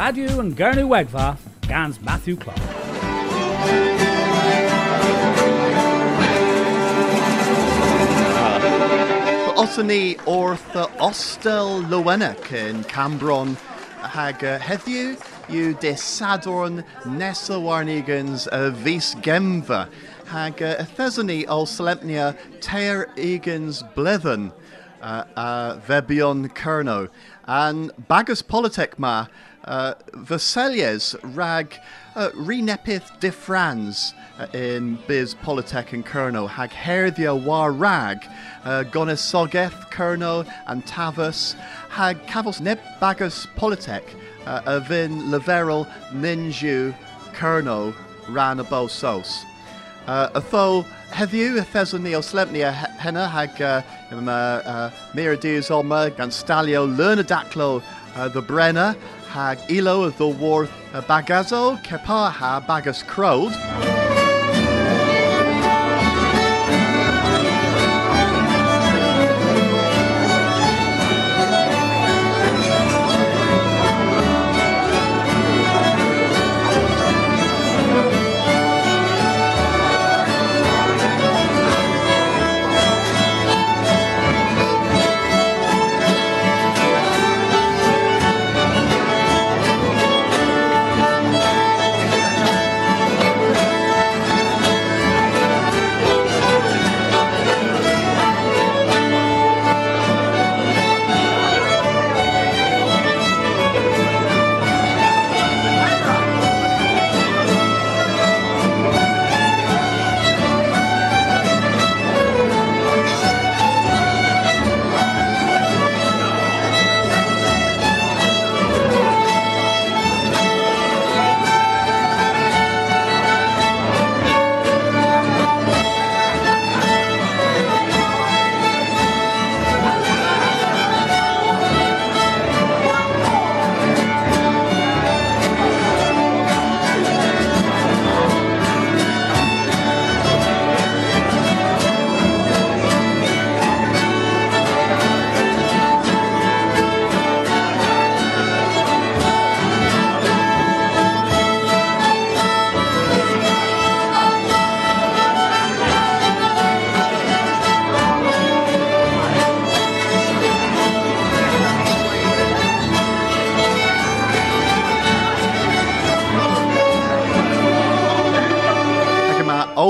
Radio and Gernu Wegva, Gans Matthew Clark. Otany orth ostel Lowenec in Cambron hag uh, heddiw yw de sadorn nesa warnigans vis gemva. Hag uh, ol solemnia teir egans blethen uh, uh, vebion kerno and bagus politic ma uh, Veselies rag uh, renepith de France uh, in Biz Polytech and Kerno hag herdia war rag uh, gonis sogeth Kerno and Tavus hag cavos neb bagus Polytech uh, avin leverel ninju Kerno ran a bo sos. Uh, atho heddiw y theswn ni o slemnia henna hag uh, um, uh, uh, mira oma gan stalio learn a daclo uh, the Brenner hag ilo of the war uh, bagazo kepa ha bagas crowd.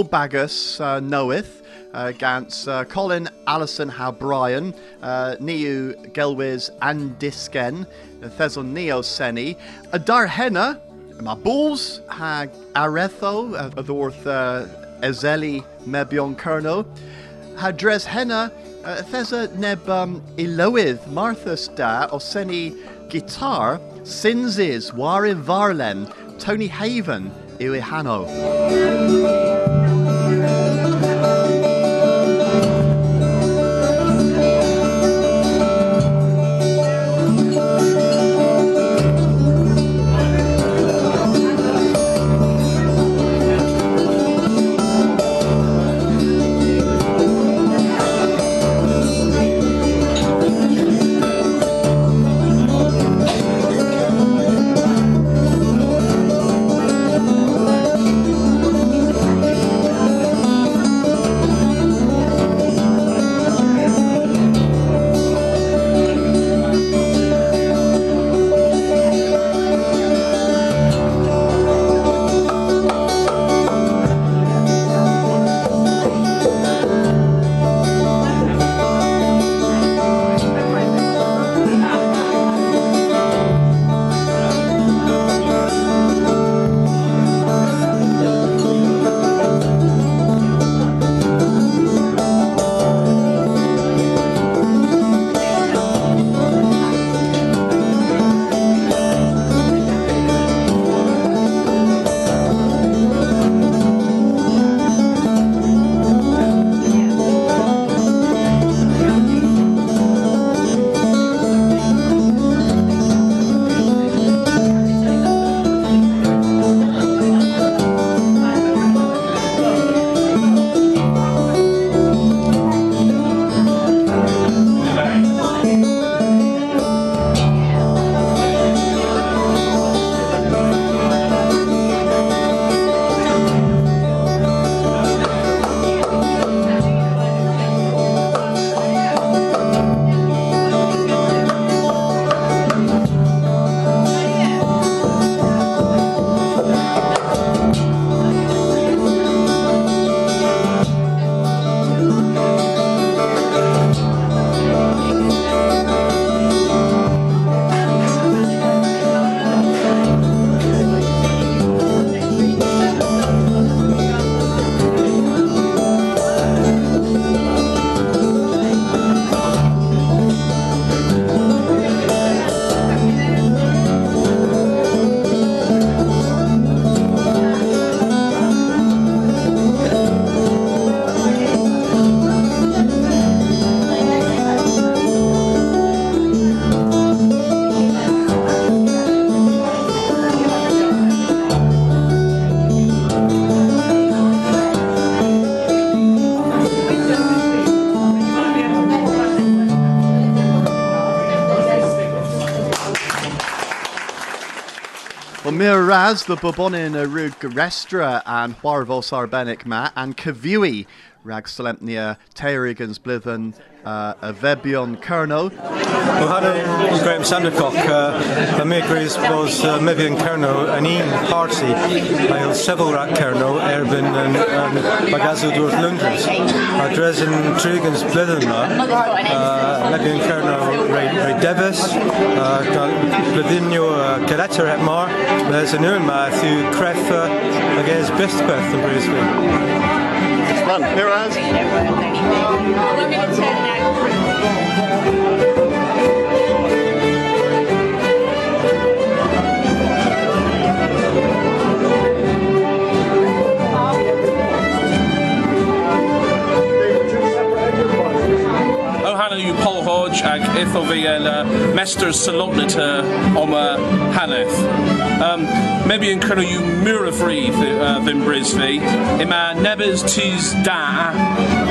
Old Bagus uh, knoweth uh, gans uh, Colin Allison ha Brian uh, Niu Gelwiz and Disken Thezon Neo Seni a Dar Henna ma ha Aretho uh, the worth uh, Ezeli Mebion Kerno ha Dres Henna uh, Theza Neb um, Ilowydd Marthas da o Seni Guitar Sinzis Warin Varlen Tony Haven Iwi Miraz the Bobonin rug and Warvos Arbenic ma and Kaviwi rag solemnia Teirigans blithen uh, a Vebion Kerno. Well, had Graham Sandercock, uh, the makers was uh, Mevian Kerno, an een party, by several rat Kerno, Erbin and, and Bagazo Dorth Lunders. Uh, Dresden Trigans Blithen, uh, Mevian Kerno, Ray Devis, Blithinio Caletta at Mar, there's an Urma through Cref, I guess, Bestqueth in Brisbane. Fun. Miraz. Paul ag eitho fi yn uh, mestr sylognator om uh, haneth. Um, maybe yn cyrno yw mwyr y uh, ddim brys fi. Yma nebys tis da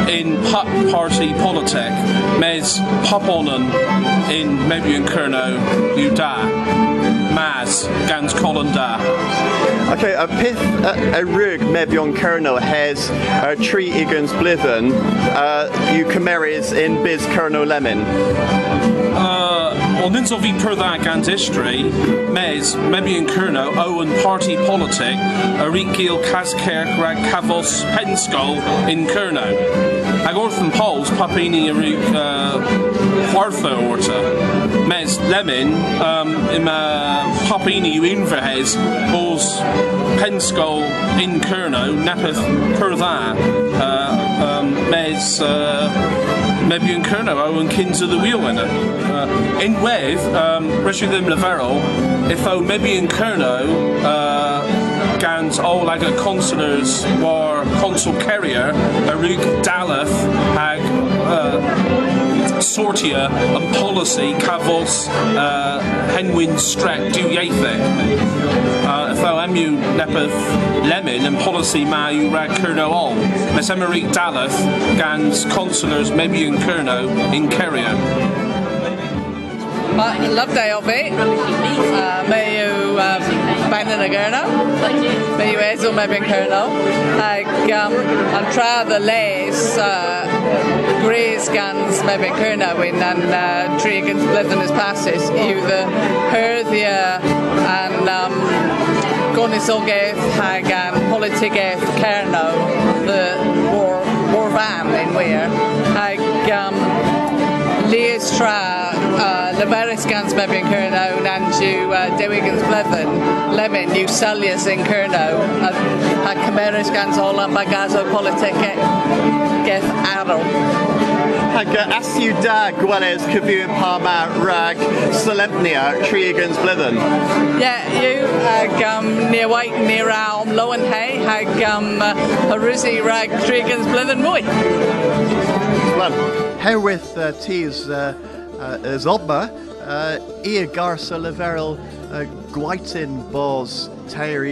in pop party politic mes poponen in maybe yn cyrno yw da. Mas gans colon da. Okay, a pith a, rug mebion kernel has a tree igans blithen uh, you cameras in biz kernel lemon. Uh, Ond yn so fi pyrda gan distri, mes, mebi yn cyrno, o party politic, a rigil cascerch rag cafos pensgol in cyrno. Ag wrth yn pols, papini a rig uh, chwartha orta. Mes, lemon, um, ima papini yw unferhes, bos pensgol in cyrno, nepeth pyrda. Uh, um, mes, uh, maybe yn cyrno o yn cyns of the wheel yna. Uh, unwedd, um, rydw ddim leferol, if o maybe yn cyrno, uh, gans o like a consulars war consul carrier a rug dalath ag uh, sortia yn policy cafos uh, henwyn strec diwieithau. Uh, am yw nepeth lemon yn policy ma yw rag cyrno ol. Mes gans consulars maybe cyrno in Cerio. Love day of it. Uh, may you um, y gyrno. May you ezo me ben cyrno. Ag um, an tra the les uh, Grays gans me ben cyrno wyn an uh, tri gans blydden ys passes the herddia and um, gonisogaeth hag an politigaeth cerno the war, war van in wir hag um, Leas tra leferus gans mebion Cyrno nan yw uh, dewigans bledden lemon yw selius in Cyrno a, a cymerus gans ola bagazo politique geth arw. Hag uh, asiw da gwelys cyfyw parma rag solemnia triagans bledden. Yeah, you hag um, near white near alm lowen hay hag um, uh, harusi rag triagans bledden mwy. Well, herewith uh, tis uh, uh, obma, uh, ia garsa leverel uh, gwaitin bos teir.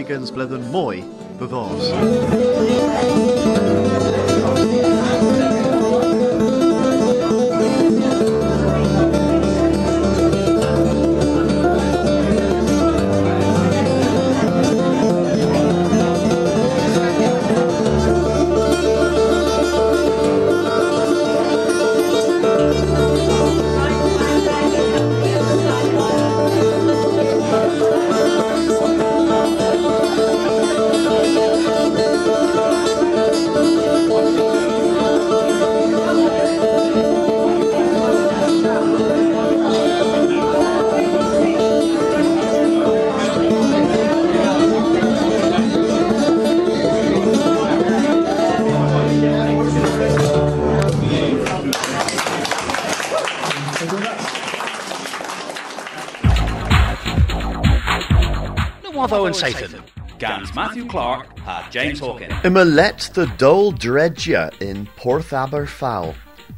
Watho and Satan. Gans Matthew Clark had James Hawkins. Imalet the Dole Dredja in Porth Aberfowl.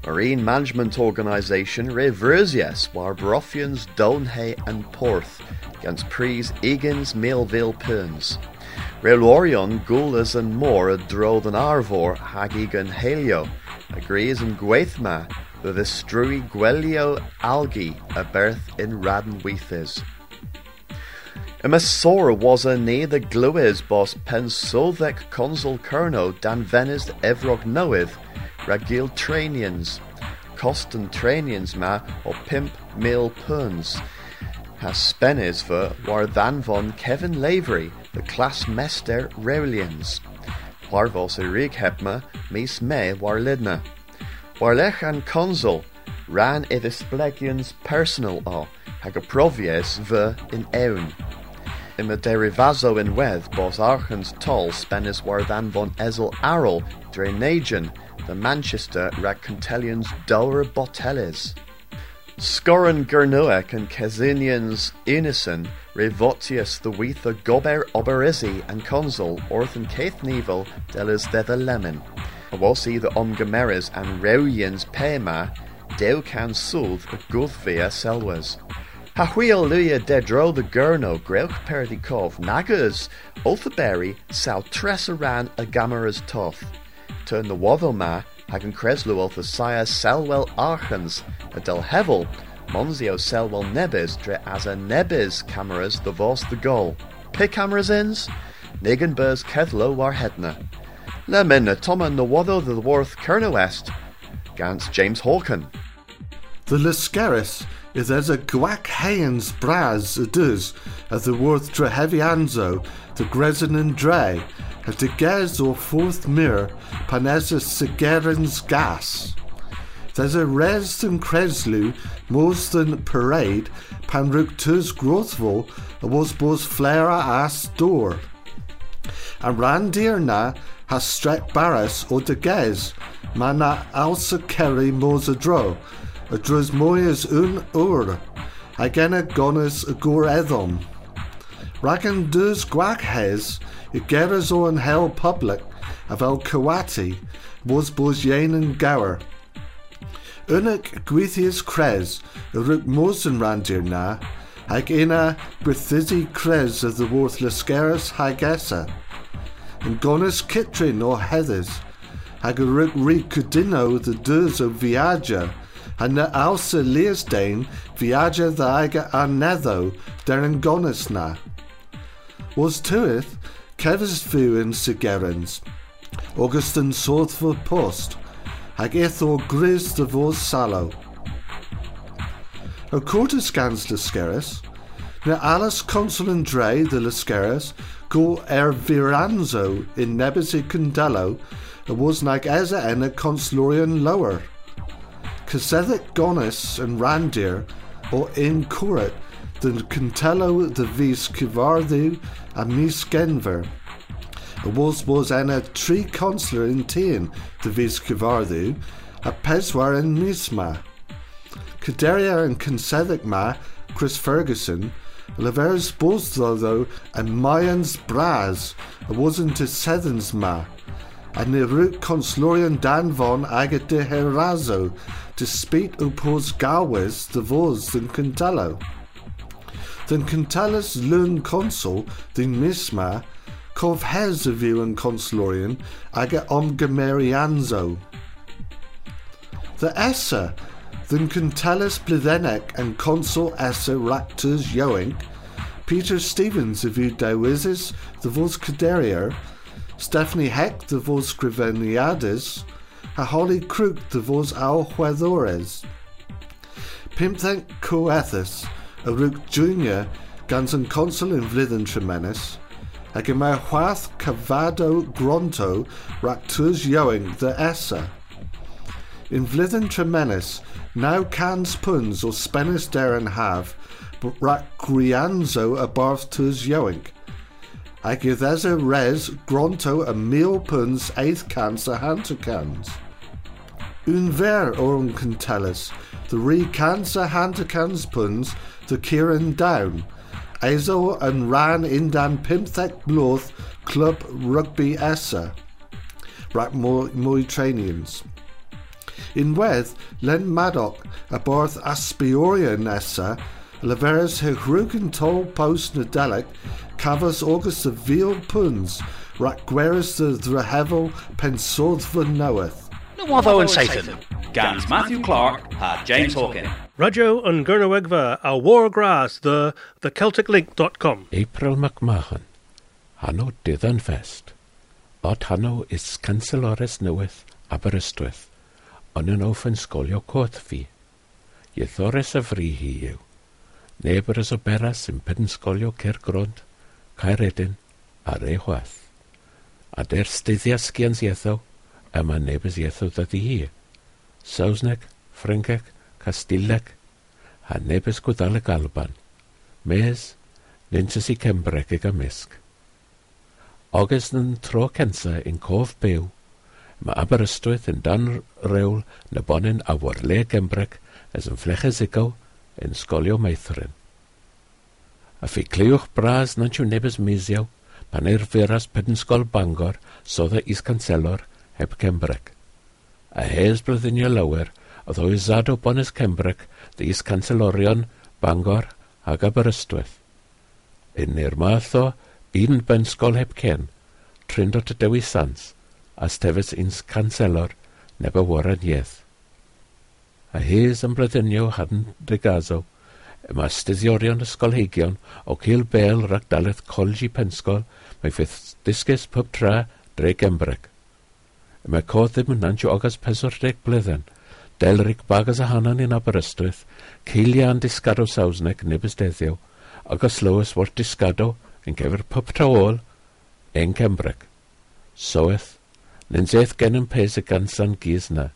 Marine Management Organisation Reversies war Brofians Donhay and Porth gans Pries Egans Melville Puns. Relorion Gulas and more a dro than Arvor Hagigan Helio agrees in Gwaithma the strui Gwelio Algi a birth in Radden Weethis. Imasora was a ne the gluis bos pensodec consul kerno dan venis evrog noith, ragil tranians, costan tranians ma or pimp mil puns. Has spenis ver war than von Kevin Lavery, the class mester Reulians. Parvos e rig hepma, mis me war lidna. Warlech an consul, ran idis blegians personal o, hag a provies ver in eun. Im a derivazo in wedd bos archens toll spenis war than von Ezel Arrel, Drainagen, the Manchester rag Contelians dower botelis. Scoran Gernuek and Kesinians Unison, Revotius the Weetha Gober Oberizzi and Consul, Orthan Keith Neville, Delis Dether Lemon. Awosi the Omgameris and Reuians Pema, Deu can Sulth Guthvia Selwas. Hahuil Luya Dedro the Gurno, Greuch Perdikov, Nagas, Ulthaberry, Sal Tressaran a Gamaras Toth. Turn the Wadoma, Hagen Kreslu Ulthasaya Selwell Archens, a Del Hevel, Monzio Selwell Nebis, Dre as a Nebis cameras the Vos the Goal. Pick cameras ins, Nigan Burs Kethlo war Hedna. Lemin Toma Nawado the Worth Kerno West, Gans James Hawken. The Lascaris is as a Gwack Hayens Braz does as the Heavy Anzo, the Gresin and Dre, at the Gaz or Fourth Mirror, Panessa Sigerens Gas. There's a Resden Kreslu, Morsden Parade, Panruk Tus Grothville, a was bos Flera As Door. And Randir na has Strek Barras or de Gez, Mana Alsa Kerry Mosadro, a Drus Un Ur, Agena Gonas Agur Edom. Ragan Dus Gwag Hez, Igeras o an Hell Public, of El Kawati, was bos Yanen Gower. Unig Gwithias Krez, Rook Mosen Randir na, Hag ina Krez of the worthless Lascaris Hagessa. And Gonas Kitrin or Heathers, Hag Rook Ricudino the Durs of Viaja, Alsa Leasdane Viaja the Iga Arnetho, Darren Gonas na. Was tuith Kevs Vu in Sigerens, Augustin Sorthful Post, hag ethor gris de vos salo. O quartus gans Lascaris, na alas consul and dre de go er viranzo in nebisi condello, a was nag eza a consulorian lower. Casethic gonis and randir, or in the contello de vis civardu a mis genver. A was was a tri consular in tien de vis civardu, a peswar en misma. Caderia and Consethic ma, Chris Ferguson, Lavers Bosdoldo and Mayans Braz, a wasn't to Sethens ma, and the root consulorian Dan von Agat de Herazo, to speak upos Galwes the Vos than Cantalo. Then Cantellas lun consul, den misma, cov hes a view and consulorian, aga omgamerianzo. The Essa, then Cantellas Blithenek and consul Essa Raptors Yoink, Peter Stevens of Udawizis, the Vos Caderier, Stephanie Heck, the Vos Scriveniades, a Holly Crook, the Vos Alhuedores, Pimpthank Coethus, a Rook Junior, Ganson Consul in Vlithen Tremenis, a Gemar Huath Cavado Gronto, Raptors Yoink, the Essa. In Vlithen Tremenis, now cans puns or spenis deren have, but rak grianzo a barth tus yoink. Agitheza res gronto meal puns eighth Cancer a hanter cans. Un ver or un cantelis, the re hanter cans puns, the kiran down. Azo and ran indan pimthek bloth club rugby moi trainians. In wedd, len Maddock a borth aspiorian essa, leveres hegrugen tol post nadelic, cavas august of veal puns, rak gweris the drehevel pensodva knoweth. No other and Satan. Gans Matthew Clark ha James Hawkin. Radio and Gernowegva a Wargrass the thecelticlink.com. April McMahon. Hanno Diddan Fest. Ot hanno is Cancelores Newydd Aberystwyth. On yn offen sgolio coth fi. Iethores y fri hi yw. Neb yr beras yn pydyn sgolio Caer Caeredin a Rehwath. A der styddia sgians ietho, yma neb ys ietho ddadi hi. Sausneg, Ffrengeg, Castilleg, a neb ys gwdaleg Alban. Mes, nint ys i Cembreg ag ymysg. August yn tro censa yn cof byw, mae Aberystwyth yn dan rewl na bonin a war le Gembrec as yn fleches igo yn sgolio meithrin. A fi cliwch bras na'n siw nebys misiaw pan eir feras pednsgol Bangor sodda is canselor heb Cembrec. A hes brydunio lawer oedd o izad o bonus Cembrec dy is canselorion Bangor ag Aberystwyth. Yn i'r math o un bensgol heb cen, trindot y dewi sans, a stefys un canselor neb y waran ieth a Hayes yn Bredinio hadn Degazo, Yma studdiorion ysgolheigion o Cil Bel rhag daleth Colgi Pensgol mae ffydd disgus pub tra dre Gembreg. Yma codd ddim yn nantio ogas 40 blydden, delrig bagas a hanan yn Aberystwyth, ceilian disgado sawsneg nibys deddiw, agos Lewis wrth disgado yn gefyr pub tra ôl ein Cembreg. Soeth, nyn zeth gen yn pes y gansan gys na,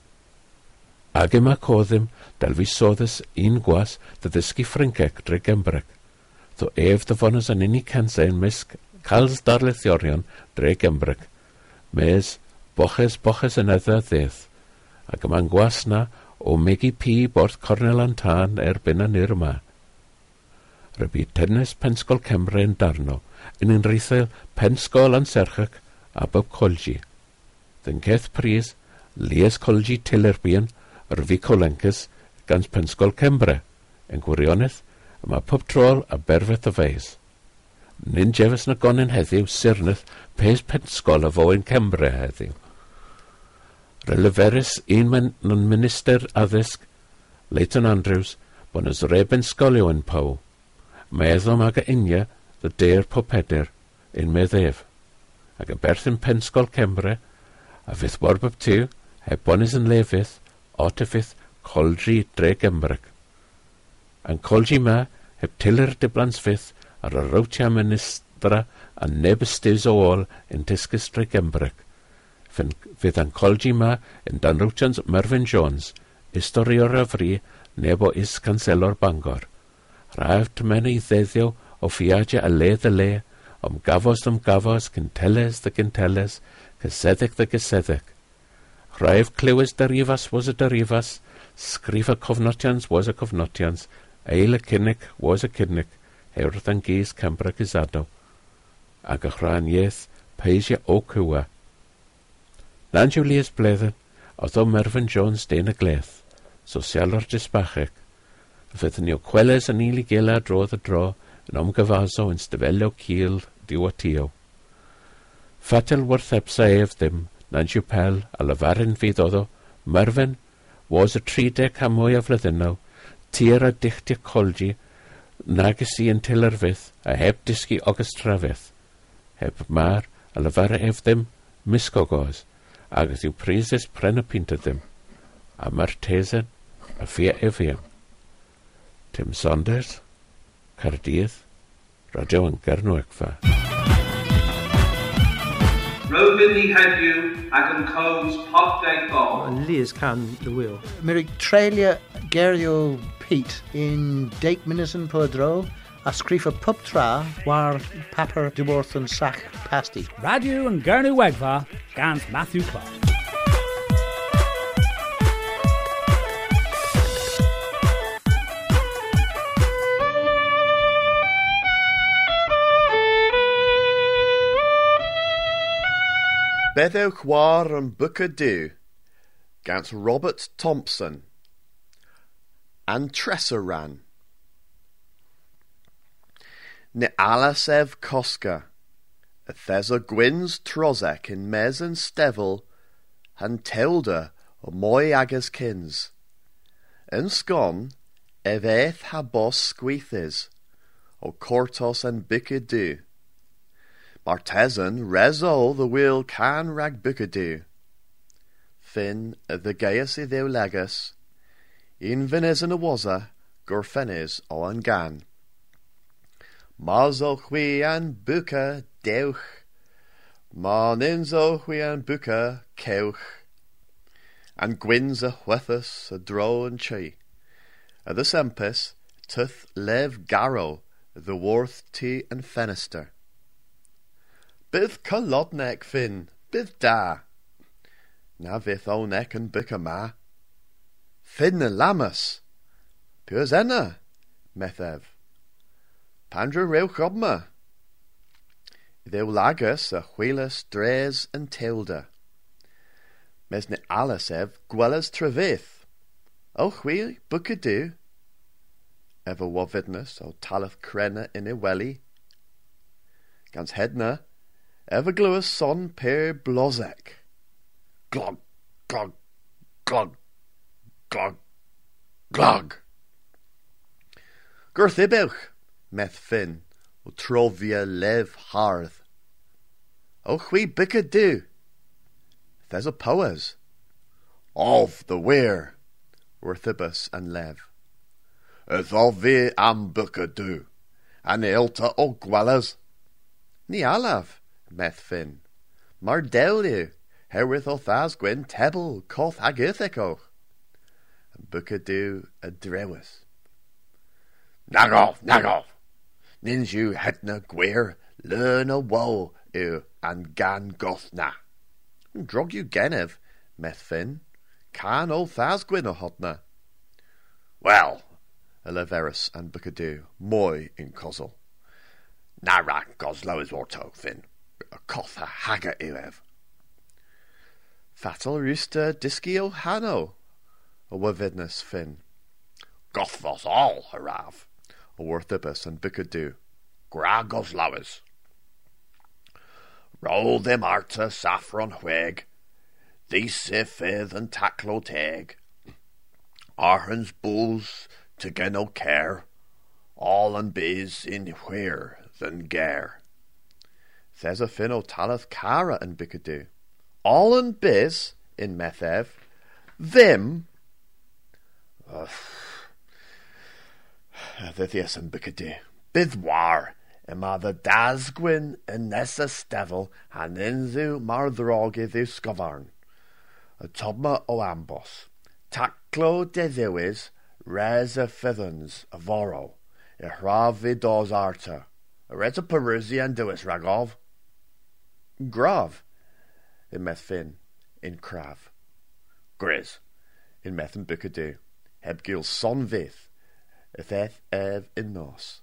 Ag yma coddym, dal visodas un gwas da ddysgu ffrincec dre gembrec. Tho ef dyfonus yn unig cansen misg cals darlithiorion dre gembrec. Mes, boches boches yn edda ddeth. Ac yma'n gwas na o megi pi bort Cornel Antan erbyn yn irma. Rybu tennis Pensgol Cymru yn darno, yn unrheithel Pensgol Anserchach a Bob Colgi. Dyn Ceth Pris, Lies Colgi yr Fico gan Pensgol Cembre, Yn gwirionedd, mae pob trol a berfeth o feis. Nyn jefus na gonin heddiw sirnydd pes Pensgol a fo yn Cembre heddiw. Releferus un mewn minister addysg, Leighton Andrews, bod ys zreben sgolio yn pow. Meddom ag y unia, dy deir pob peder, un meddef. Ac y berth yn pensgol Cembre, a fydd bob bob tiw, heb bonis yn lefydd, ortifith Coldri dre Gymryd. Yn colgi ma, heb tyler dy blansfydd ar y rawtia ministra a neb ystys o ôl yn tysgus dre Gymryd. Fydd yn colgi ma yn dan rawtians Mervyn Jones, historiwr y fri neb o is canselor Bangor. Rhaef tymen ei ddeddio o ffiadio a le dy le, om gafos dym gafos, cynteles dy gynteles, cyseddic dy gyseddic, Rhaif clywys derifas was a derifas, y cofnotians was a cofnotians, eil y cynnig was a cynnig, hewrth yn gys Cambra Gysado, ac ychrau'n ieth peisio o cywa. Na'n Julius Bledden, oedd o Mervyn Jones dyn y gleth, sosial o'r disbachig, fyddwn ni o cweles yn ili gila drodd y dro yn omgyfaso yn stafelio cil diwatio. Fatel wrth epsa ef ddim, Nigel Pell a Lefarin fydd oddo, Merfyn, was y 30 a mwy o flyddynnau, tir a dichtig colgi, nag i yn tylerfydd a heb disgu ogys trafydd, heb mar a lyfar ef ddim misgogoes, agos yw prises pren y pintad ddim, a mae'r tesen a fia efiam. Tim Saunders, Cardydd, Radio Angar Nwegfa. Rowyn i heddiw ac yn cwrs pop deg bol. Liz can the wheel. Myrig treulio gerio Pete in Dake Minison Podro a scrifa pub tra war papur diworth yn sach pasti. Radio yn Gernwegfa gans Matthew Clark. Beddewch war yn Booker Du, gant Robert Thompson, and Tressa ran. Ne Alasef Koska, a Thesa Gwyn's Trozek in Mes and Stevel, and Telda o moi agus kins. Yn sgon, eith ha bos o cortos and bicadu. Martesan reso the will can rag bicadu. Fin the gaius i ddew legus, un fynes yn y gwrffenys o an gan. Mas o an buca dewch, ma nins o an buca cewch, an gwins a chwethus a dro an chi. A the sempus, tuth lev garo, the worth tea and fenister. Bydd colodnec fyn, bydd da. Na fydd ownec yn byc yma. Fyn y lamas. Pwys enna, methef. Pandra rewch obma. Ddew lagus a chwilys dres yn teilda. Mes ne alas ef gwelys trefydd. O chwil, byc. Efo wofydnus o talath crena yn ei weli. Gans hedna, glywys son per blosec. Glog, glog, glog, glog, glog. Gwrth ibewch, meth fin, o lev hardd. O chwi bica do. There's a poas. Of the weir, Werthibus and lev. Ys o fi am bica do, an ilta o gwellas. Ni alaf, meth fin. Mar deliw, herwydd o thas gwen tebl, coth ag ithikoch. And bica do a. Nag off, nag off. Nins you hedna gweir, learn a woe u an gan gothna. Drog you genev, meth fin. Can o thas gwyn o hodna. Well, a leverus and bucadoo, moi in cosel. Nara goslo is orto, fin. A cotha haga ilev. Fatal rooster discio hano, a wavidness fin. Gothvos all, harav a Worthibus and Bicadoo, of Goslowers. Roll them arta saffron whig, these sifith and taclo teg, Arhans bulls to get no care, all and biz in where than gare. A talith cara and Bicadoo, all and biz in Methev, them. Ugh. Ddyddias yn bicadi. Bydd war, yma the dasgwyn and nesa stefel a unrhyw mar ddrogydd i'w sgofarn. Y tobma o ambos, taclo de y foro, y hraf i dos arta, y red y perysi yn in. Meth in craf. Gris, in meth yn bicadi, heb gil son vith. y ddeth ef in nos.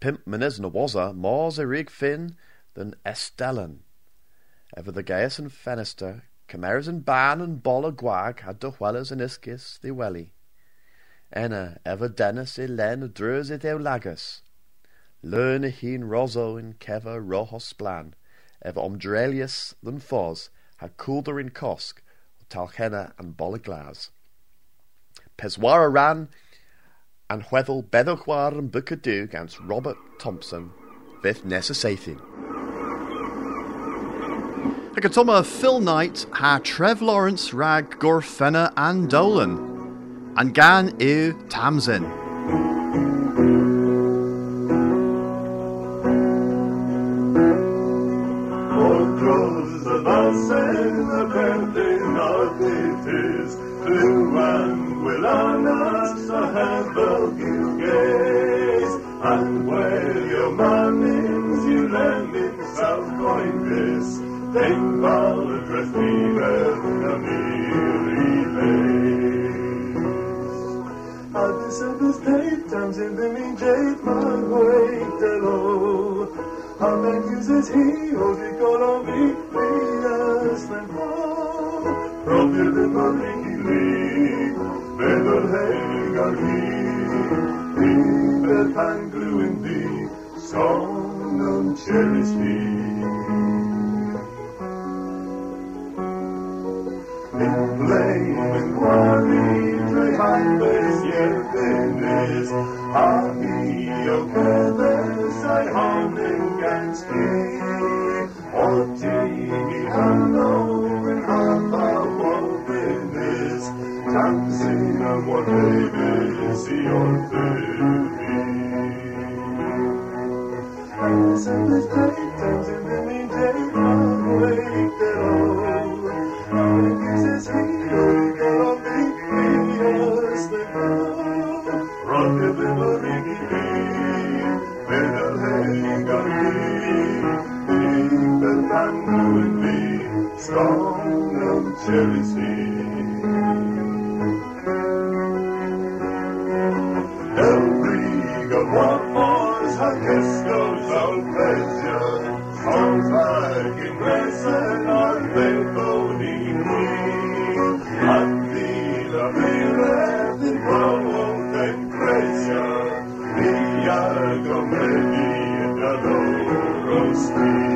Pimp mynes na waza, mors a rig fin than estellen. Ever the gaius and fenister, Cameras and ban and bol a gwag had do wellers and isgis the welly. Enna ever dennis i len a drus i ddew. Learn a heen roso in keva rojos splan, ever omdrelius than fos had coolder in cosk, talchenna and bol a. Peswara ran an chweddol beddwchwar yn Bwcadw gans Robert Thompson fydd nes y seithyn. Ac Phil Knight ha Trev Lawrence rag gorffenna and Dolan, and gan yw Tamsin. Wylanas a hefel gaze, And where your manins you lend in South Coinbis, Then val y dreth nifer y miri leis. A December's date times in the mean jade my way Hegali, Iber Panglu in thee, Song of cherish thee. In Tanbes Yerfinis, Ahi Okeles, I Hamin Ganski, Oti Hano, and Hava Tamsin and what babies, your And send this day, times in the me day, my way, that all. And uses he, oh, get on me, me, as the girl. Run the memory, Better hang on me, Leave the bamboo in me, strong of jealousy. Iago Medi and the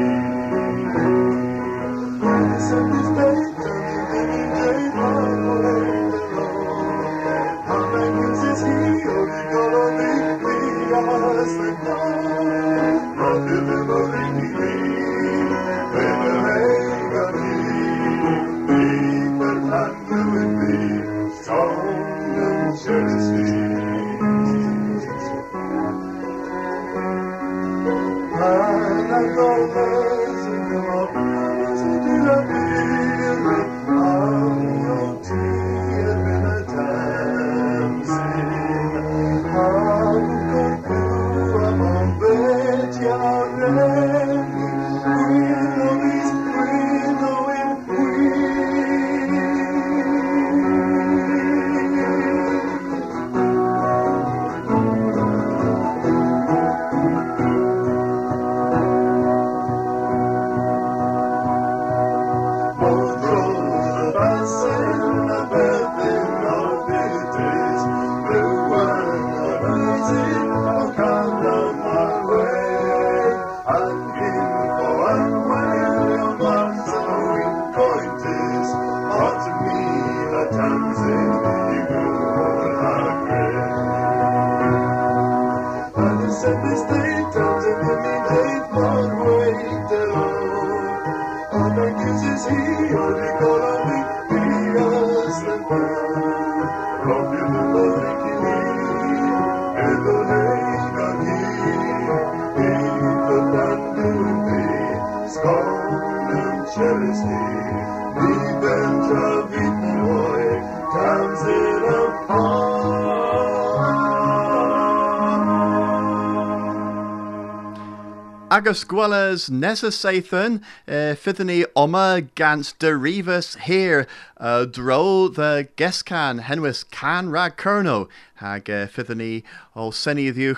Agus gwelas nesa Sathan, uh, fydden oma gans derivus here, uh, dro the gescan henwys can rag kerno, hag uh, fydden ni o seni ddiw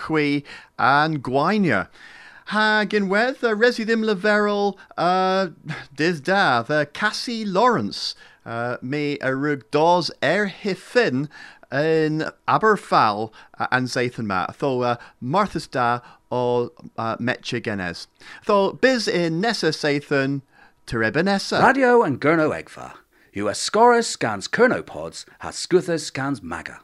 Hag unwedd y residim leferol uh, dydd the Cassie Lawrence, uh, me a rug dos er hiffin yn Aberfal uh, an Zathan ma. Tho uh, Martha's da o uh, Metche Genes. Tho biz in Nessa Sathan Tereba Nessa. Radio and Gurno Egfa. Are Scorus scans Kernopods, has Scuthus scans Maga.